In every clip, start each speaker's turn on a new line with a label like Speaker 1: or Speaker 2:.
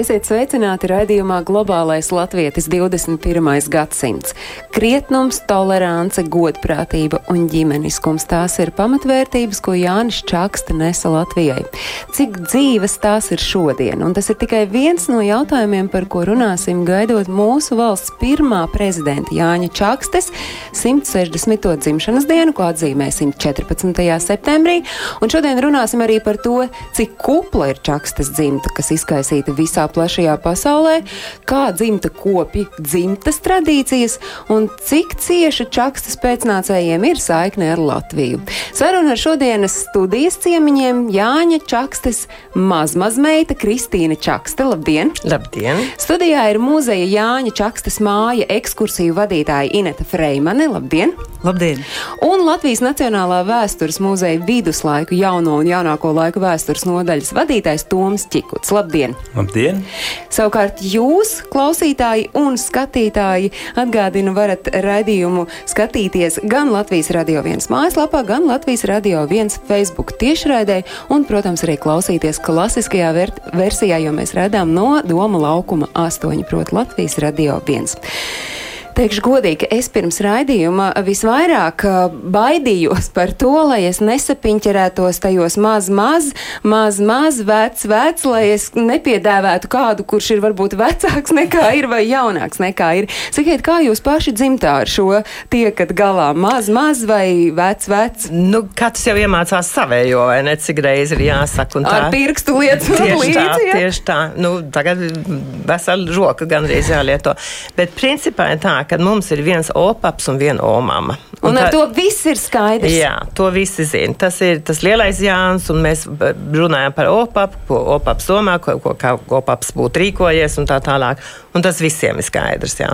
Speaker 1: Esiet sveicināti raidījumā Globālais Latvijas 21. gadsimts. Krietnums, tolerance, godprātība un ģimeniskums - tās ir pamatvērtības, ko Jānis Čakste nesa Latvijai. Cik dzīves tās ir šodien? Un tas ir tikai viens no jautājumiem, par ko runāsim gaidot mūsu valsts pirmā prezidenta Jāņa Čakstes 160. dzimšanas dienu, ko atzīmēsim 14. septembrī. Un šodien runāsim arī par to, cik kupla ir Čakstes dzimta, kas izkaisīta visā plašajā pasaulē, kā dzimta kopi dzimtas tradīcijas un cik cieša čakstas pēcnācējiem ir saikne ar Latviju. Saruna ar šodienas studijas ciemiņiem Jāņa Čakstes mazmazmeita Kristīna Čakste. Labdien!
Speaker 2: Labdien!
Speaker 1: Studijā ir muzeja Jāņa Čakstes māja ekskursiju vadītāja Ineta Freimane. Labdien!
Speaker 2: Labdien!
Speaker 1: Un Latvijas Nacionālā vēstures muzeja viduslaiku jauno un jaunāko laiku vēstures nodaļas vadītājs Toms Čikuts. Labdien!
Speaker 3: Labdien!
Speaker 1: Savukārt jūs, klausītāji un skatītāji, atgādinu, varat raidījumu skatīties gan Latvijas Radio 1 mājaslapā, gan Latvijas Radio 1 Facebook tiešraidē un, protams, arī klausīties klasiskajā versijā, jo mēs redzam no Doma laukuma 8, proti Latvijas Radio 1. Teikšu godīgi, es pirms raidījuma visvairāk baidījos par to, lai es nesapiņķerētos tajos maz, maz, maz, maz, vec, vec, lai es nepiedēvētu kādu, kurš ir varbūt vecāks nekā ir vai jaunāks nekā ir. Sakiet, kā jūs paši dzimtā ar šo tiekat galā? Maz, maz vai vec, vec?
Speaker 2: Nu, katrs jau iemācās savējo, vai ne, cik reizi ir jāsaka.
Speaker 1: Ar pirkstu lietu līdzi,
Speaker 2: tā,
Speaker 1: ja?
Speaker 2: tieši tā. Nu, tagad vesela žoka gandrīz jālieto. Bet principā ir tā, ka mums ir viens opaps un viena omama.
Speaker 1: Un, un ar tā, to viss ir skaidrs.
Speaker 2: Jā, to visi zina. Tas ir tas lielais Jānis, un mēs runājam par opapu, ko opaps domā, ko, ko kā opaps būtu rīkojies un tā tālāk. Un tas visiem ir skaidrs, jā.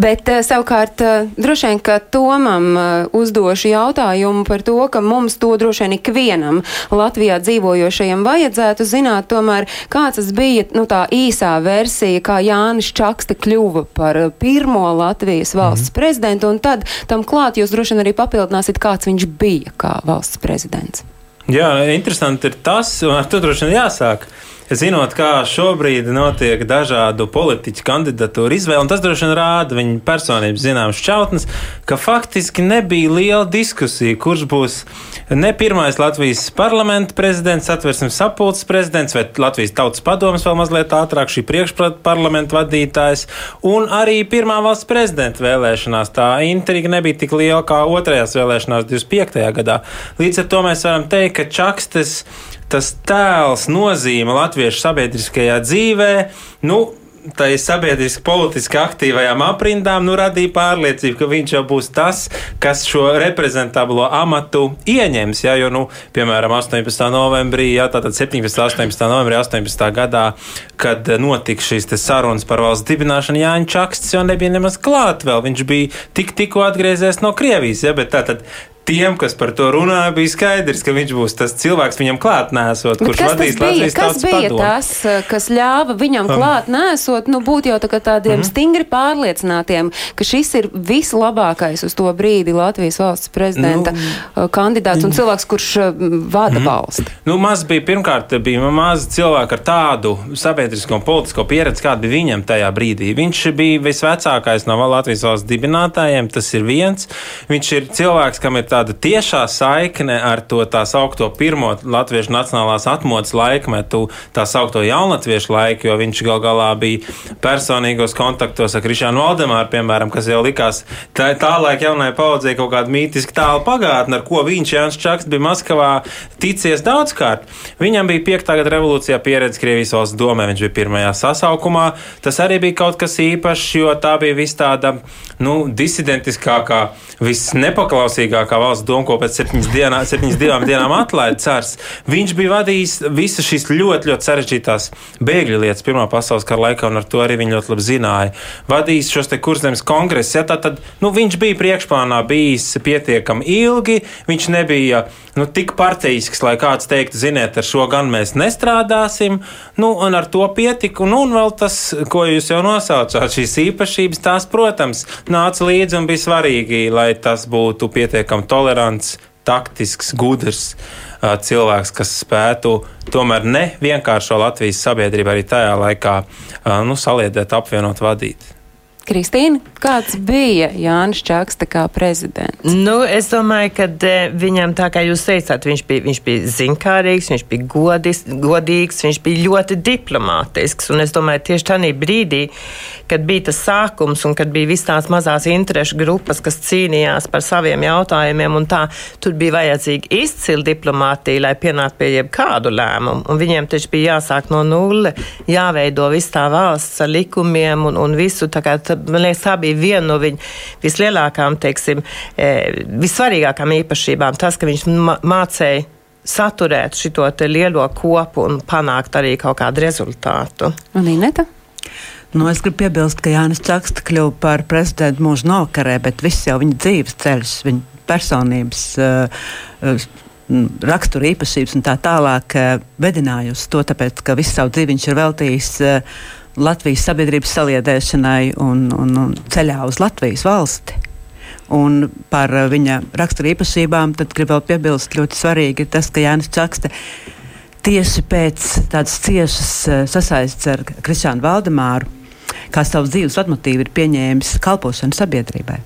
Speaker 1: Bet uh, savukārt uh, droši vien, ka Tomam uh, uzdošu jautājumu par to, ka mums to droši vien ikvienam Latvijā dzīvojošajam vajadzētu zināt tomēr, kāds tas bija nu, tā īsā versija, kā Jānis Čakste kļuva par pirmo Latvijas valsts mm prezidentu, un tad tam klāt jūs droši vien arī papildināsiet, kāds viņš bija kā valsts prezidents.
Speaker 3: Jā, interesanti ir tas, un ar to droši vien jāsāk. Zinot, kā šobrīd notiek dažādu politiķu kandidatūru izvēle, un tas droši vien rāda viņa personības zināmas šķautnes, ka faktiski nebija liela diskusija, kurš būs ne pirmais Latvijas parlamenta prezidents, atversim sapulces prezidents, vai Latvijas tautas padomas vēl mazliet ātrāk šī priekšparlamenta vadītājs, un arī pirmā valsts prezidenta vēlēšanās. Tā intriga nebija tik liela kā otrajās vēlēšanās 25. gadā. Līdz ar to mēs varam teikt, ka Čakstes tas tēls, nozīme latviešu sabiedriskajā dzīvē, nu, tai sabiedriski politiski aktīvajām aprindām, nu, radīja pārliecību, ka viņš jau būs tas, kas šo reprezentablo amatu ieņems. Ja, jo, nu, piemēram, 18. novembrī, ja, tātad 17. 18. novembrī 18. gadā, kad notika šīs sarunas par valsts dibināšanu, Jānis Čaksts jau nebija nemaz klāt vēl. Viņš bija tik, tikko atgriezies no Krievijas, ja, bet tātad tiem, kas par to runāja, bija skaidrs, ka viņš būs tas cilvēks viņam klāt nesot, kurš vadīs Latvijas
Speaker 1: Kas bija
Speaker 3: padomu.
Speaker 1: tas, kas ļāva viņam um. klāt nesot, nu būt jau tā tādiem mm stingri pārliecinātiem, ka šis ir vislabākais uz to brīdi Latvijas valsts prezidenta nu, kandidāts un cilvēks, kurš vada mm valsti?
Speaker 3: Nu, maz bija, pirmkārt, bija maz cilvēku ar tādu sabiedrisko un politisko pieredzi, kāda bija viņam tajā brīdī. Viņš bija visvecākais no Latvijas valsts dibinātājiem, tas ir viens. Viņš ir cilvēks, kam ir tāda tiešā saikne ar to tā saucamo pirmo latviešu nacionālās atmodas laikmetu, tā saucamo jaunatviešu laiku, jo viņš gal galā bija personīgos kontaktos ar Krišānu Valdemāru, piemēram, kas jau likās tā, tā laika jaunai paudzei kaut kāda mītiska tāla pagātne, ar ko viņš, Jānis Čakst, bija Maskavā ticies daudzkārt. Viņam bija piektā gada revolūcijā pieredze Krievijas valsts domē, viņš bija pirmajā sasaukumā. Tas arī bija kaut kas īpašs, jo tā bija vis tāda, nu, disidentiskākā, visnepaklausīgākā valsts doma, ko pēc septiņas, dienā, septiņas divām dienām atlaida cars. Viņš bija vadījis visas šīs ļoti, ļoti sarežģītās bēgļu lietas Pirmā pasaules kara laikā, un ar to arī viņi ļoti labi zināja. Vadījis šos te kurzemes kongresus, ja, tad nu, viņš bija priekšplānā bijis pietiekami ilgi, viņš nebija nu, tik partijisks, lai kāds teiktu, ziniet, ar šo gan mēs nestrādāsim, nu, un ar to pietika. Nu, un vēl tas, ko jūs jau nosaucāt, šīs īpašības, tās, protams, nāca līdzi un bija svarīgi, lai tas būtu pietiekami tolerants, taktisks, gudrs uh, cilvēks, kas spētu tomēr ne vienkāršo Latvijas sabiedrību arī tajā laikā uh, nu, saliedēt, apvienot, vadīt.
Speaker 1: Kristīna, kāds bija Jānis Čakste kā prezidents?
Speaker 2: Nu, es domāju, ka e, viņam, tā kā jūs teicāt, viņš bija, viņš bija zinkārīgs, viņš bija godis, godīgs, viņš bija ļoti diplomātisks. Un es domāju, tieši tajā brīdī, kad bija tas sākums un kad bija visas tās mazās interešu grupas, kas cīnījās par saviem jautājumiem, un tā tur bija vajadzīga izcila diplomātija, lai pienāktu pie jebkādu lēmumu. Un viņiem taču bija jāsāk no nulle, jāveido viss tā valsts ar likumiem un, un visu. Tā kā, tā, man liekas, tā bija viena no viņa vislielākām, teiksim, e, vissvarīgākām īpašībām. Tas, ka viņš mācīja saturēt šo lielo kopu un panākt arī kaut kādu rezultātu.
Speaker 1: Un Ineta?
Speaker 4: Nu, es gribu piebilst, ka Jānis Čakste kļuva par prezidentu mūža nokarē, bet viss jau viņa dzīves ceļš, viņa personības uh, uh, rakstura īpašības un tā tālāk vedināja uz to, tāpēc, ka visu savu dzīvi viņš ir veltījis uh, Latvijas sabiedrības saliedēšanai un, un, un ceļā uz Latvijas valsti. Un par viņa rakstura īpašībām gribu vēl piebilst, ļoti svarīgi ir tas, ka Jānis Čakste tieši pēc tādas ciešas eh, sasaistes ar Kristiānu Valdemāru, kā savus dzīves vadmotīvu ir pieņēmis kalpošanu sabiedrībai,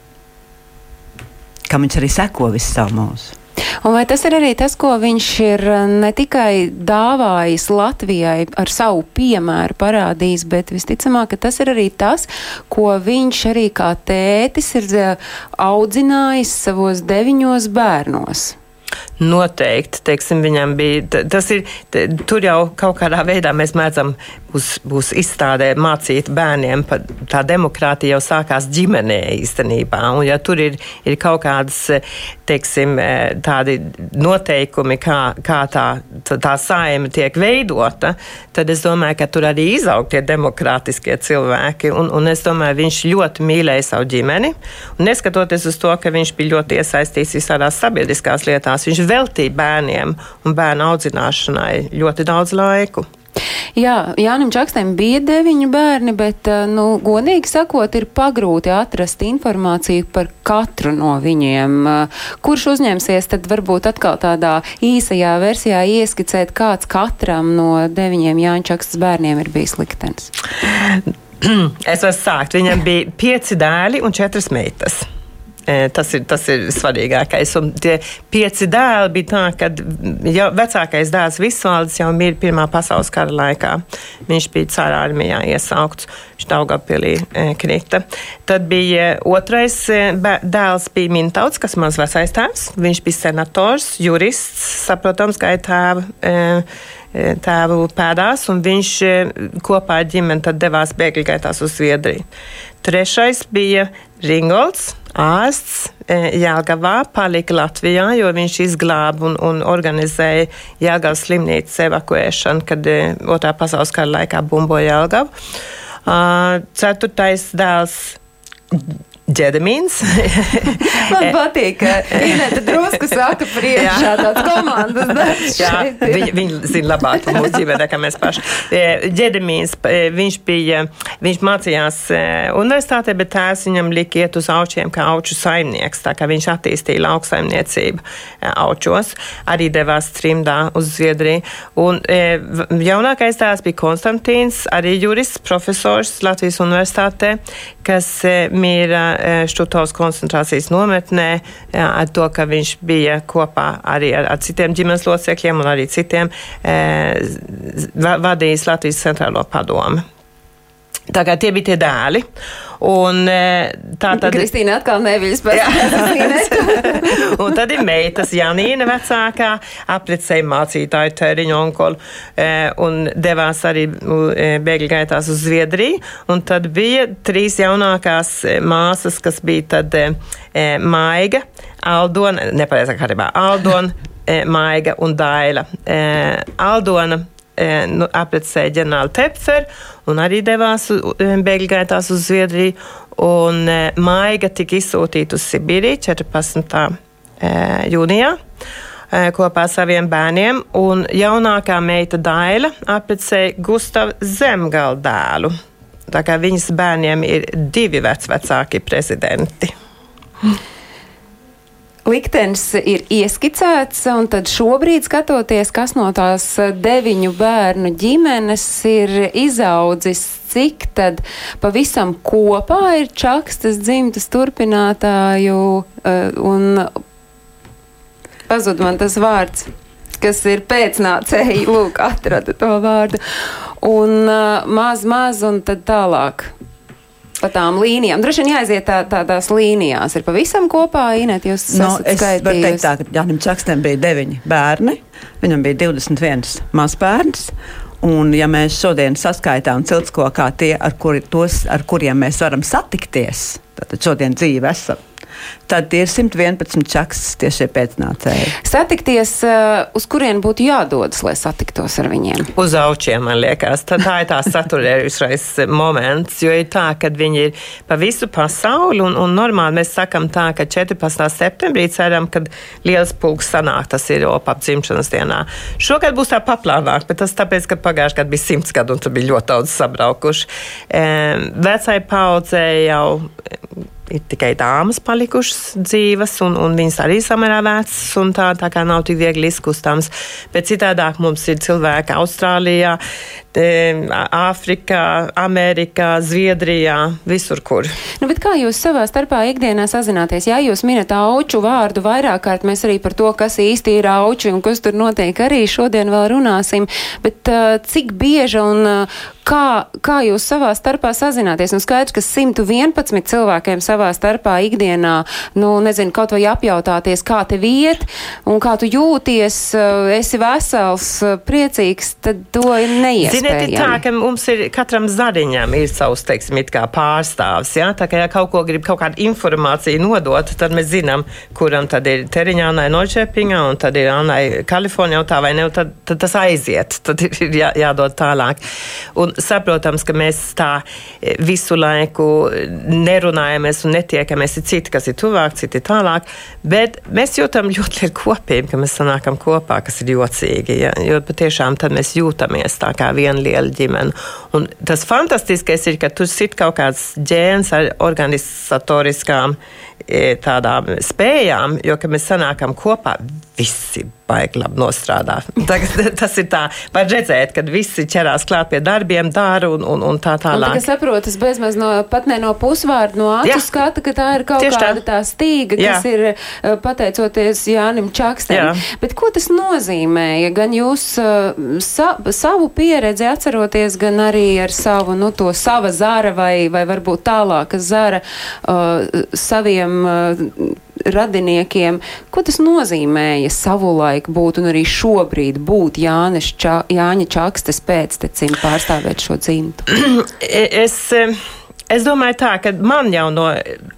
Speaker 4: kam viņš arī seko visu savu mūžu.
Speaker 1: Un vai tas ir arī tas, ko viņš ir eh, ne tikai dāvājis Latvijai ar savu piemēru parādījis, bet visticamāk, ka tas ir arī tas, ko viņš arī kā tētis ir eh, audzinājis savos deviņos bērnos.
Speaker 2: Noteikti, teiksim, viņam bija. Tas ir, tur jau kaut kādā veidā mēs mēdzam būs, būs izstādē mācīt bērniem, tā demokrātija jau sākās ģimenē īstenībā. Un ja tur ir, ir kaut kādas, teiksim, tādi noteikumi, kā, kā tā, tā saima tiek veidota, tad es domāju, ka tur arī izaug tie demokrātiskie cilvēki. Un, un es domāju, viņš ļoti mīlēja savu ģimeni. Un neskatoties uz to, ka viņš bija ļoti iesaistīts visādās sabiedriskās lietās, viņš veltīja bērniem un bērnu audzināšanai ļoti daudz laiku.
Speaker 1: Jā, Jānim Čakstam bija deviņi bērni, bet, eh, nu, godīgi sakot, ir pagrūti atrast informāciju par katru no viņiem. Eh, kurš uzņemsies, tad varbūt atkal tādā īsajā versijā ieskicēt, kāds katram no deviņiem Jāņa Čakstas bērniem ir bijis liktenis?
Speaker 2: Es varu sākt. Viņam bija pieci dēli un četras meitas. Tas ir, tas ir svarīgākais. Un tie pieci dēli bija tā, ka jau vecākais dēls Visvalds jau mirst Pirmā pasaules kara laikā. Viņš bija cārā armijā iesaukts, viņš Daugavpilī krita. Tad bija otrais dēls bija Mintauts, kas mans vecais tēvs. Viņš bija senators, jurists, saprotams, kā ir tēva. E, tēvu pēdās, un viņš kopā ar ģimeni devās bēgļu gaitās uz Zviedriju. Trešais bija Ringolds, ārsts e, Jāgavā palika Latvijā, jo viņš izglāba un, un organizēja Jāgavas slimnīcas evakuēšanu, kad e, otrā pasaules kara laikā bumboja Jāgavu. Ceturtais dēls Džedamīns.
Speaker 1: Man patīk, ka Inēta drusku saka priekšā tāds komandas darbs. Jā,
Speaker 2: viņi, viņi zina labāk par mūsu ģimenē, kā mēs paši. Džedamīns, viņš bija, viņš mācījās e, universitātē, bet tēvs viņam lika iet uz aučiem kā auču saimnieks, tā kā viņš attīstīja lauksaimniecību e, aučos, arī devās trimdā uz Zviedriju. Un e, jaunākais tēvs bija Konstantīns, arī jurists, profesors Latvijas universitātē, kas mīra Štutovas koncentrācijas nometnē, jā, ar to, ka viņš bija kopā arī ar, ar citiem ģimenes locekļiem un arī citiem e, vadījis Latvijas centrālo padomu. Tā kā tie bija tie dēli. Un, tā
Speaker 1: tad Kristīna atkal neviļas
Speaker 2: Un tad ir meitas Janīna vecākā, aprecēja mācītāju Teriņu onkolu un devās arī bēgļu gaitās uz Zviedriju. Un tad bija trīs jaunākās māsas, kas bija tad Maiga, Aldona, nepareizā kārtībā, Aldona, e, Maiga un Daila. E, Aldona e, nu, apprecēja ģenerāli Tepfer un arī devās e, bēgļu gaitās uz Zviedriju. Un e, Maiga tika izsūtīta uz Sibīriju 14. E, jūnijā e, kopā ar saviem bērniem, un jaunākā meita Daila apprecēja Gustavu Zemgalu dēlu. Tā kā viņas bērniem ir divi vecvecāki prezidenti.
Speaker 1: Liktenis ir ieskicēts, un tad šobrīd skatoties, kas no tās deviņu bērnu ģimenes ir izaudzis, cik tad pavisam kopā ir čakstas dzimtas turpinātāju, eh, un pazud man tas vārds kas ir pēcnācēji, lūk, atrada to vārdu. Un uh, maz, maz, un tad tālāk pa tām līnijām. Droši vien jāaiziet tā, tādās līnijās. Ir pavisam kopā, Inet, jūs
Speaker 4: no,
Speaker 1: esat
Speaker 4: es varu teikt tā, ka Jānim Čakstam bija deviņi bērni, viņam bija 21 mazbērns. Un, ja mēs šodien saskaitām ciltskokā tie, ar, kuri, tos, ar kuriem mēs varam satikties, tad šodien dzīve esam, tad tie ir 111 čaksas tieši pēcnācēji.
Speaker 1: Satikties, uh, uz kurien būtu jādodas, lai satiktos ar viņiem?
Speaker 2: Uz aučiem, man liekas. Tā, tā ir tā saturējušais moments, jo ir tā, ka viņi ir pa visu pasauli, un, un normāli mēs sakam tā, ka 14. septembrī ceram, kad liels pulks sanāk, tas ir opap dzimšanas dienā. Šogad būs tā paplānāk, bet tas tāpēc, ka pagājušajā gadā bija simts gadu, un tur bija ļoti daudz sabraukuši. Vecai paudzei jau ir tikai dāmas palikušas dzīves, un, un viņas arī samērā vecas, un tā, tā kā nav tik viegli izkustāms. Bet citādāk mums ir cilvēki Austrālijā, Āfrikā, Amerikā, Zviedrijā, visur, kur.
Speaker 1: Nu, kā jūs savā starpā ikdienā sazināties? Jā, jūs minat auču vārdu vairāk kārt, mēs arī par to, kas īsti ir auči un kas tur notiek, arī šodien vēl runāsim. Bet uh, cik bieži un uh, kā, kā jūs savā starpā sazināties? Nu, skaidrs, ka 111 cilvēkiem savā starpā ikdienā, nu, nezinu, kaut vai apjautāties, kā tev iet un kā tu jūties, uh, esi vesels, priecīgs, tad to ir neiespējami.
Speaker 2: Ziniet, ir tā, ka mums ir katram zariņam ir savs, teiksim, it kā pārstāvs, ja? Tā kā, ja kaut ko grib, kaut kādu informāciju nodot, tad mēs zinām, kuram tad ir Teriņānai Nočepingā un tad ir Annai Kalifornijā un tā vai ne, un tad, tad tas aiziet, tad ir jā, jādod tālāk. Un saprotams, ka mēs tā visu laiku nerunājamies un netiekamies, ir citi, kas ir tuvāk, citi tālāk, bet mēs jūtam ļoti lielu kopību, ka mēs sanākam kopā, kas ir jocīgi, ja? jo patiešām tad mēs jūtamies tā kā viena liela ģimene. Un tas fantastiskais ir, ka tur sit kaut kāds ģēns ar organizatoriskām e, tādām spējām, jo, kad mēs sanākam kopā, visi baigi labi nostrādā. Tagad, tas ir tā, var redzēt, kad visi ķerās klāt pie darbiem, dara un, un, un tā
Speaker 1: Un,
Speaker 2: tālāk.
Speaker 1: tā, es saprotu, tas bezmaz no, pat ne no pusvārda, no acu skata, ka tā ir kaut
Speaker 2: Tieši tā.
Speaker 1: kāda tā stīga,
Speaker 2: Jā.
Speaker 1: kas ir uh, pateicoties Jānim Čakstam.
Speaker 2: Jā.
Speaker 1: Bet ko tas nozīmēja? Gan jūs uh, sa, savu pieredzi atceroties, gan arī ar savu, nu, to sava zara vai, vai varbūt tālāka zara uh, saviem uh, radiniekiem. Ko tas nozīmēja savulaik būt un arī šobrīd būt Jānis Ča, Jāņa Čakstes pēctecim pārstāvēt šo dzimtu?
Speaker 2: Es, eh, es domāju, tā, ka man jau no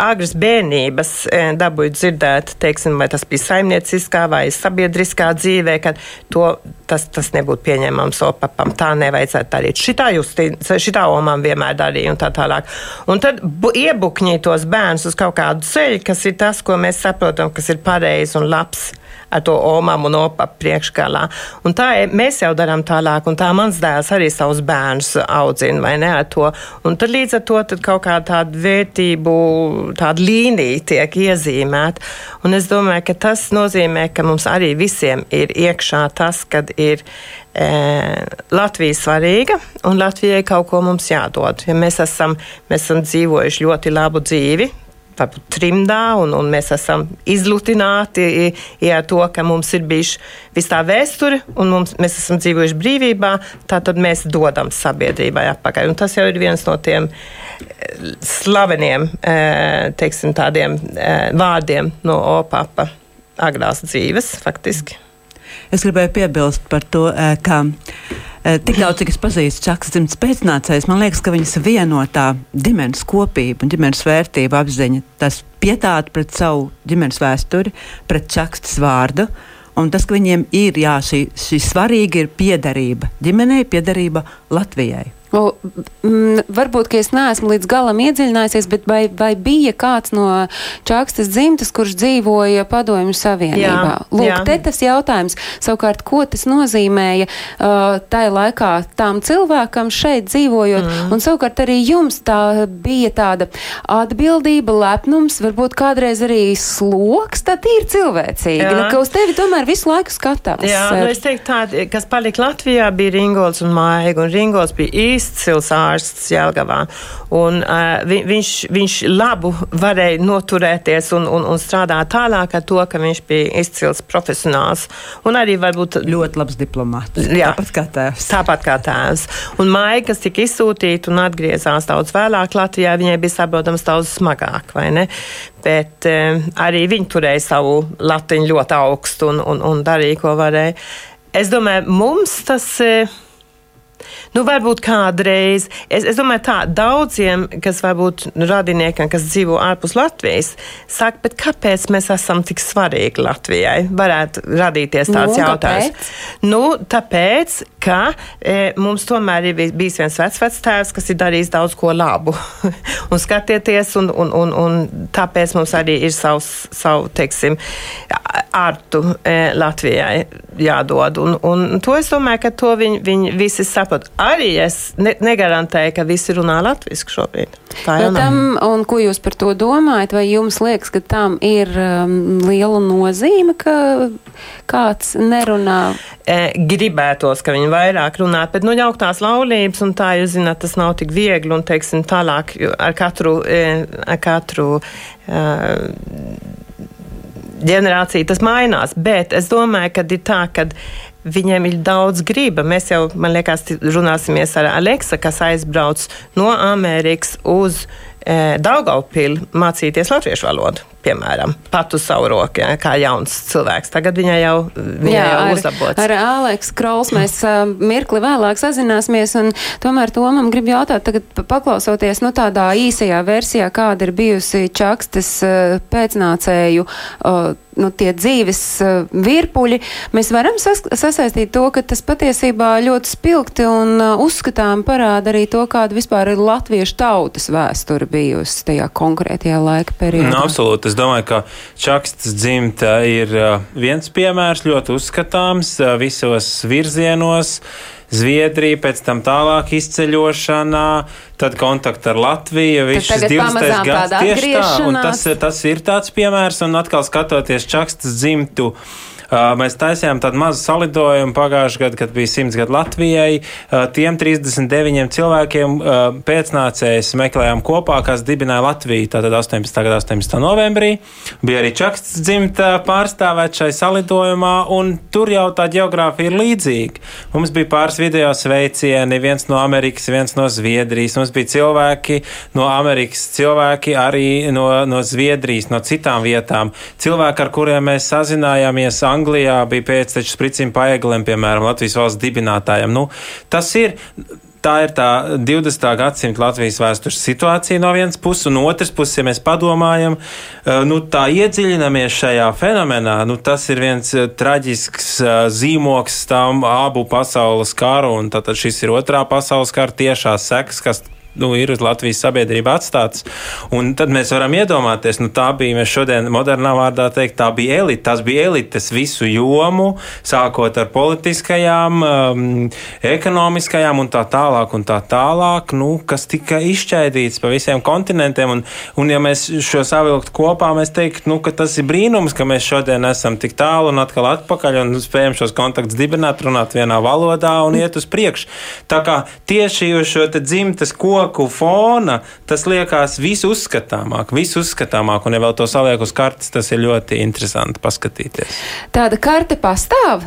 Speaker 2: agras bērnības eh, dabūja dzirdēt, teiksim, vai tas bija saimnieciskā vai sabiedriskā dzīvē, ka to, tas, tas nebūtu pieņemams opapam. Tā nevajadzētu darīt. Šitā, justi, šitā omām vienmēr darīja un tā tālāk. Un tad bu, iebukņīt tos bērnus uz kaut kādu ceļu, kas ir tas, ko mēs saprotam, kas ir pareizi un labs ar to omām un opapu priekšgalā. Un tā ir- mēs jau darām tālāk, un tā mans dēls arī savus bērnus audzina, vai ne, ar to. Un tad līdz ar to tad kaut kā tāda vērtību, tāda līnija tiek iezīmēta. Un es domāju, ka tas nozīmē, ka mums arī visiem ir iekšā tas, kad ir e, Latvija svarīga un Latvijai kaut ko mums jādod. Ja mēs, esam, mēs esam dzīvojuši ļoti labu dzīvi, trimdā, un, un mēs esam izlutināti ar to, ka mums ir bijuši viss tā vēsture, un mums, mēs esam dzīvojuši brīvībā, tad mēs dodam sabiedrībai atpakaļ. Un tas jau ir viens no tiem eh, slaveniem, eh, teiksim, tādiem eh, vārdiem no opapa agrās dzīves, faktiski.
Speaker 4: Es gribēju piebilst par to, ka Tik daudz, cik es pazīstu čakas dzimtas pēcnācējus, man liekas, ka viņas vieno tā ģimenes kopība un ģimenes vērtība apziņa, tas pietāta pret savu ģimenes vēsturi, pret čakstas vārdu. Un tas, ka viņiem ir jā, šī, šī svarīga ir piederība ģimenei, piederība Latvijai.
Speaker 1: O, mm, varbūt, ka es neesmu līdz galam iedziļinājusies, bet vai, vai bija kāds no Čakstas dzimtas, kurš dzīvoja Padomju Savienībā?
Speaker 2: Jā,
Speaker 1: Lūk,
Speaker 2: jā.
Speaker 1: te tas jautājums. Savukārt, ko tas nozīmēja uh, tajā laikā tām cilvēkam šeit dzīvojot? Mm. Un savukārt arī jums tā bija tāda atbildība, lepnums, varbūt kādreiz arī sloks, tā ir cilvēcīgi,
Speaker 2: Jā.
Speaker 1: nu, ka uz tevi tomēr visu laiku skatās.
Speaker 2: Jā, nu es teiktu, tā, kas palika Latvijā, bija Ringolds un Maiga. Un Ringolds bija izcils ārsts Jelgavā. Un, uh, vi, viņš, viņš labu varēja noturēties un, un, un strādāt tālāk ar to, ka viņš bija izcils profesionāls. Un arī varbūt
Speaker 4: Ļoti labs diplomāts.
Speaker 2: Jā.
Speaker 4: Tāpat kā tēvs.
Speaker 2: Tāpat kā tēvs. Un māja, kas tika izsūtīta un atgriezās daudz vēlāk Latvijā, viņai bija saprotams daudz smagāk, vai ne? Bet eh, arī viņi turēja savu latiņu ļoti augstu un, un, un darīja, ko varēja. Es domāju, mums tas. Eh, Nu, varbūt kādreiz. Es, es domāju, tā daudziem, kas varbūt radiniekiem, kas dzīvo ārpus Latvijas, saka, bet kāpēc mēs esam tik svarīgi Latvijai? Varētu radīties tāds
Speaker 1: Nu,
Speaker 2: jautājums.
Speaker 1: kāpēc?
Speaker 2: Nu, tāpēc, ka e, mums tomēr ir bij- bijis viens vecs tēvs, kas ir darījis daudz ko labu. un skatieties, un, un, un, un tāpēc mums arī ir savs, savu, teiksim, ārtu e, Latvijai jādod. Un, un to es domāju, ka to viņi, viņi visi saprot. Arī es ne, negarantēju, ka visi runā latviešu šobrīd. Tā jau
Speaker 1: tam, un ko jūs par to domājat? Vai jums liekas, ka tam ir um, liela nozīme, ka kāds nerunā?
Speaker 2: e, gribētos, ka viņi vairāk runātu, bet nu, jauktās laulības, un tā jūs zināt, tas nav tik viegli, un teiksim, tālāk ar katru, e, ar katru e, ģenerāciju tas mainās. Bet es domāju, ka ir tā, ka viņiem ir daudz griba. Mēs jau, man liekas, runāsimies ar Aleksu, kas aizbrauc no Amerikas uz e, Daugavpili mācīties latviešu valodu. Piemēram, pat uz savu roku, ja, kā jauns cilvēks. Tagad viņai jau, viņai
Speaker 1: Jā,
Speaker 2: jau
Speaker 1: ar,
Speaker 2: uzlabots.
Speaker 1: ar Aleksu Krols mēs uh, mirkli vēlāk sazināsimies, un tomēr Tomam grib jautāt, tagad pa- paklausoties, nu tādā īsajā versijā, kāda ir bijusi Čakstas uh, pēcnācēju, uh, nu tie dzīves uh, virpuļi, mēs varam sas sasaistīt to, ka tas patiesībā ļoti spilgti un uh, uzskatām parāda arī to, kāda vispār ir latviešu tautas vēsture bijusi tajā konkrētajā laika periodā.
Speaker 3: Nu, absolūti. Es domāju, ka Čakstas dzimta ir uh, viens piemērs, ļoti uzskatāms uh, visos virzienos. Zviedrija, pēc tam tālāk izceļošanā, tad kontakts ar Latviju. Šis
Speaker 1: tagad
Speaker 3: 20.
Speaker 1: pamazām
Speaker 3: gads tieši tā, un tas, tas ir tāds piemērs, un atkal skatoties Čakstas dzimtu. Mēs taisījām tādu mazu salidojumu pagājušajā gadā, kad bija 100 gadu Latvijai. Tiem 39 cilvēkiem pēcnācējs meklējām kopā, kas dibināja Latviju. Tātad 18. gada 18. novembrī bija arī Čakstas dzimta pārstāvēt šai salidojumā, un tur jau tā geogrāfija ir līdzīga. Mums bija pāris video sveicieni, viens no Amerikas, viens no Zviedrijas. Mums bija cilvēki no Amerikas, cilvēki arī no, no Zviedrijas, no citām vietām. Cilvēki, ar kuriem mēs sazinājāmies Anglijā, bija pēcteču spricim paegliem, piemēram, Latvijas valsts dibinātājiem. Nu, tas ir. Tā ir tā 20. gadsimta Latvijas vēstures situācija no vienas puses, un no otras puses, ja mēs padomājam, eh, nu, tā iedziļināmies šajā fenomenā, nu, tas ir viens eh, traģisks eh, zīmoks tam abu pasaules karu, un tātad šis ir otrā pasaules kara tiešās sekas, kas nu, ir uz Latvijas sabiedrību atstāts. Un tad mēs varam iedomāties, nu, tā bija, mēs šodien modernā vārdā teikt, tā bija elite. Tas bija elites visu jomu, sākot ar politiskajām, um, ekonomiskajām un tā tālāk, un tā tālāk, nu, kas tika izšķaidīts pa visiem kontinentiem. Un, un ja mēs šo savilkt kopā, mēs teiktu, nu, ka tas ir brīnums, ka mēs šodien esam tik tālu un atkal atpakaļ un spējam šos kontaktus dibināt, runāt vienā valodā un iet uz priekšu. Tā kā tieši uz šo te dzimtes koku fona tas liekas visu uzskatāmāk, visu uzskatāmāk, un ja vēl to saliek uz kartes, tas ir ļoti interesanti paskatīties.
Speaker 1: Tāda karte pastāv?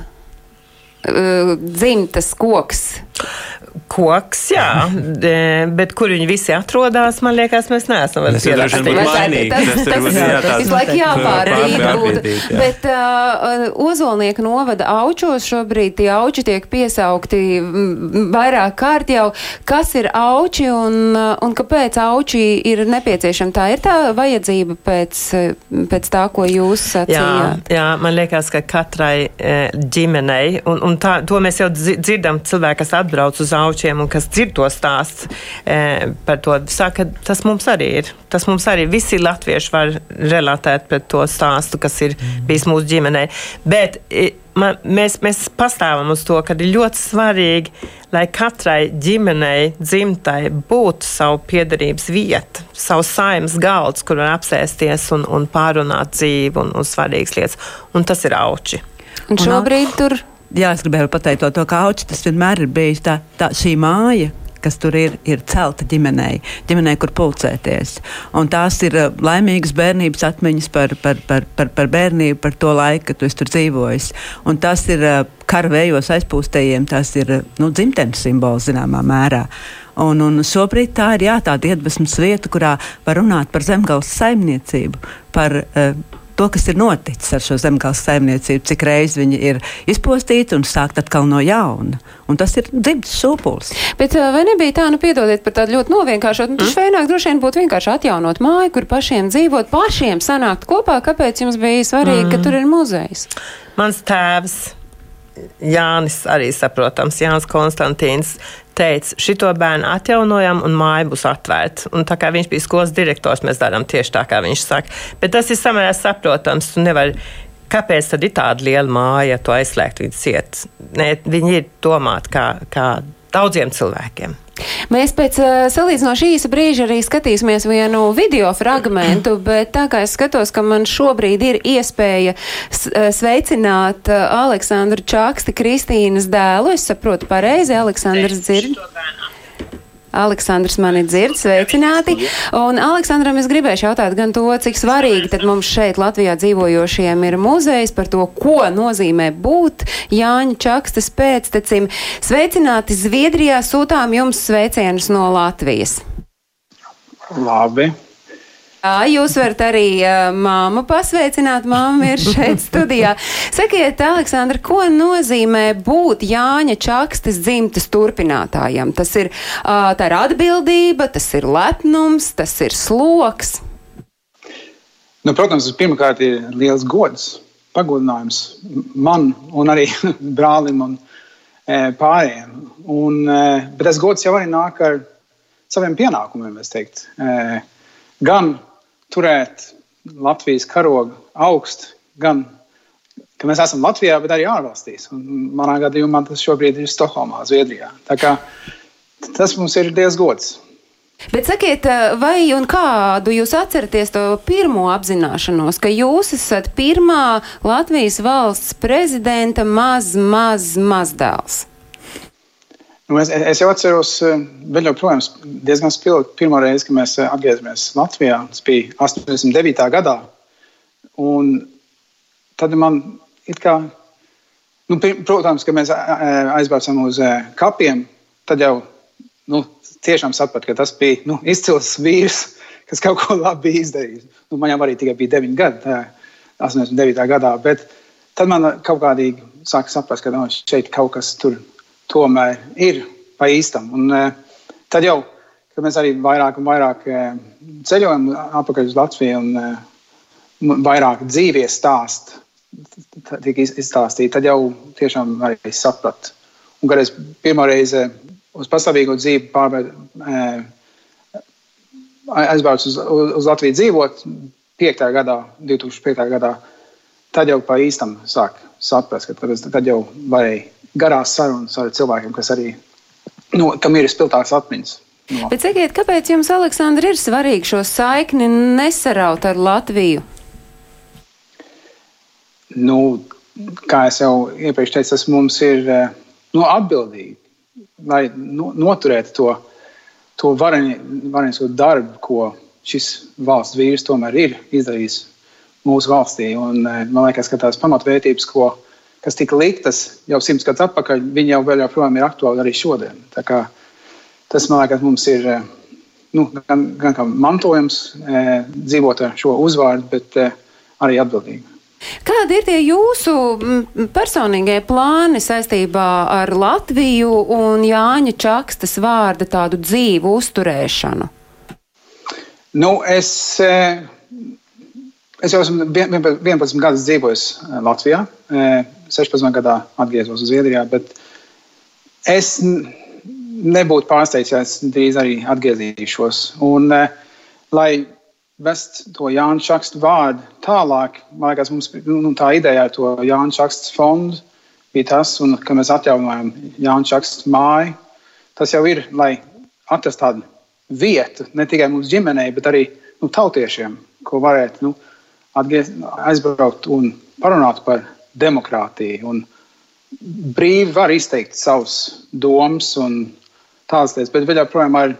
Speaker 1: Uh, dzimtas koks.
Speaker 2: koks, jā, bet kur viņi visi atrodas, man liekas, mēs neesam vēl
Speaker 3: mainīgi.
Speaker 1: Tas, tas, tas,
Speaker 3: jā,
Speaker 1: tas visu laiku jāpārbīd.
Speaker 3: jā.
Speaker 1: Bet uh, Ozolnieka novada aučos šobrīd tie auči tiek piesaukti mm, vairāk kārt jau. Kas ir auči un, uh, un kāpēc auči ir nepieciešami? Tā ir tā vajadzība pēc, pēc tā, ko jūs
Speaker 2: Jā,
Speaker 1: sacījāt.
Speaker 2: jā, man liekas, ka katrai ģimenei, un, un tā, to mēs jau dzi- dzirdam, cilvēki, kas atbrauc uz aučiem un kas dzird to stāstu e, par to, saka, tas mums arī ir. Tas mums arī visi latvieši var relatēt pret to stāstu, kas ir bijis mūsu ģimenei. Bet e, man, mēs, mēs pastāvam uz to, ka ir ļoti svarīgi, lai katrai ģimenei, dzimtai būtu savu piedarības vieta, savs saimnes galds, kur var apsēsties un, un pārunāt dzīvi un, un svarīgas lietas. Un tas ir auči.
Speaker 1: Un šobrīd tur.
Speaker 4: Jā, es gribēju pateikt to, to ka auči tas vienmēr ir bijis tā, tā šī māja. Kas tur ir, ir celta ģimenei, ģimenei, kur pulcēties. Un tās ir uh, laimīgas bērnības atmiņas par, par, par, par, par bērnību, par to laiku, kad tu esi tur dzīvojis. Un tas ir uh, kara vējos aizpūstējiem, tas ir uh, nu, dzimtenes simbols zināmā mērā. Un, un šobrīd tā ir jā, tāda iedvesmas vieta, kurā var runāt par zemgāles saimniecību, par uh, to, kas ir noticis ar šo zemgāles saimniecību, cik reizes viņi ir izpostīti un sākt atkal no jauna. Un tas ir dzimts šūpulis.
Speaker 1: Bet vai nebija tā, nu piedodiet par tādu ļoti novienkāršotu, nu, mm. šveināk droši vien būtu vienkārši atjaunot māju, kur pašiem dzīvot, pašiem sanākt kopā, kāpēc jums bija svarīgi, mm. ka tur ir muzejs?
Speaker 2: Mans tēvs Jānis, arī saprotams, Jānis Konstantīns, teica, šito bērnu atjaunojam un māja būs atvērta. Un tā kā viņš bija skolas direktors, mēs darām tieši tā, kā viņš saka. Bet tas ir samērā saprotams. Kāpēc tad ir tāda liela māja, ja to aizslēgt viņas ciet? Nē, viņi ir domāti kā, kā daudziem cilvēkiem.
Speaker 1: Mēs pēc uh, salīdzinoši īsa brīža arī skatīsimies vienu video fragmentu, bet tā kā es skatos, ka man šobrīd ir iespēja uh, sveicināt uh, Aleksandru Čaksti, Kristīnas dēlu, es saprotu pareizi, Aleksandrs dzird. Aleksandrs mani dzird, sveicināti. Un Aleksandram es gribēšu jautāt gan to, cik svarīgi tad mums šeit Latvijā dzīvojošiem ir muzejs par to, ko nozīmē būt Jāņa Čakstas pēctecim. Sveicināti Zviedrijā, sūtām jums sveicienus no Latvijas.
Speaker 5: Labi.
Speaker 1: Jā, jūs varat arī uh, māmu pasveicināt. Māma ir šeit studijā. Sakiet, Aleksandra, ko nozīmē būt Jāņa Čakstas dzimtas turpinātājam? Tas ir, uh, tā ir atbildība, tas ir lepnums, tas ir sloks.
Speaker 5: Nu, protams, pirmkārt ir liels gods, pagodinājums man un arī brālim un e, pārējiem. Un, e, bet tas gods jau arī nāk ar saviem pienākumiem, es teiktu. E, gan turēt Latvijas karogu augstu, gan ka mēs esam Latvijā, bet arī ārvalstīs. Un manā gadījumā tas šobrīd ir Stokholmā, Zviedrijā. Tā kā tas mums ir liels gods.
Speaker 1: Bet sakiet, uh, vai un kādu jūs atceraties to pirmo apzināšanos, ka jūs esat pirmā Latvijas valsts prezidenta maz, maz, mazdēls?
Speaker 5: Nu, es, es jau atceros, eh, vēl joprojām diezgan spilgti pirmo reizi, kad mēs eh, atgriezāmies Latvijā. Tas bija 89. gadā. Un tad man it kā, nu, protams, kad mēs eh, aizbraucām uz kapiem, tad jau nu, tiešām sapratu, ka tas bija nu, izcils vīrs, kas kaut ko labi izdarījis. Nu, man jau arī tikai bija 9 gadi, tajā 89. gadā. Bet tad man kaut kādīgi sāka saprast, ka no, šeit kaut kas tur tomēr ir pa īstam. Un, eh, tad jau, kad mēs arī vairāk un vairāk eh, ceļojam atpakaļ uz Latviju un eh, vairāk dzīvie stāsti tika iz- izstāstīti, tad jau tiešām arī sapratu. Un, kad es pirmo reizi uz pastāvīgo dzīvi pārveidu, aizbraucu uz, uz, Latviju dzīvot 5. gadā, 2005. gadā, tad jau pa īstam sāk saprast, ka tad, tad jau varēja garās sarunas ar cilvēkiem, kas arī, nu, kam ir spilgtākas atmiņas. No.
Speaker 1: Bet sakiet, kāpēc jums, Aleksandra, ir svarīgi šo saikni nesaraut ar Latviju?
Speaker 5: Nu, kā jau iepriekš teicu, tas mums ir eh, nu, atbildīgi, lai nu, noturētu to, to varenisko darbu, ko šis valsts vīrs tomēr ir izdarījis mūsu valstī. Un, eh, man liekas, ka tās pamatvērtības, ko, kas tika liktas jau simts gadus atpakaļ, viņi jau vēl joprojām ir aktuāli arī šodien. Kā tas, man liekas, mums ir eh, nu, gan, gan kā mantojums eh, dzīvot ar šo uzvārdu, bet eh, arī atbildīgi.
Speaker 1: Kādi ir tie jūsu personīgie plāni saistībā ar Latviju un Jāņa Čakstas vārda tādu dzīvu uzturēšanu?
Speaker 5: Nu, es, es jau esmu 11 gadus dzīvojis Latvijā, 16 gadā atgriezos Zviedrijā, bet es nebūtu pārsteigts, ja es drīz arī atgriezīšos. Un, eh, lai vest to Jānis Čakstu vārdu tālāk, man liekas, mums nu, tā ideja ar to Jānis Čakstu fondu bija tas, un, ka mēs atjaunojam Jānis Čakstu māju. Tas jau ir, lai atrastu tādu vietu ne tikai mūsu ģimenei, bet arī nu, tautiešiem, ko varētu nu, atgriezt, aizbraukt un parunāt par demokrātiju. Un brīvi var izteikt savus domas un tādas lietas, bet vēl joprojām ar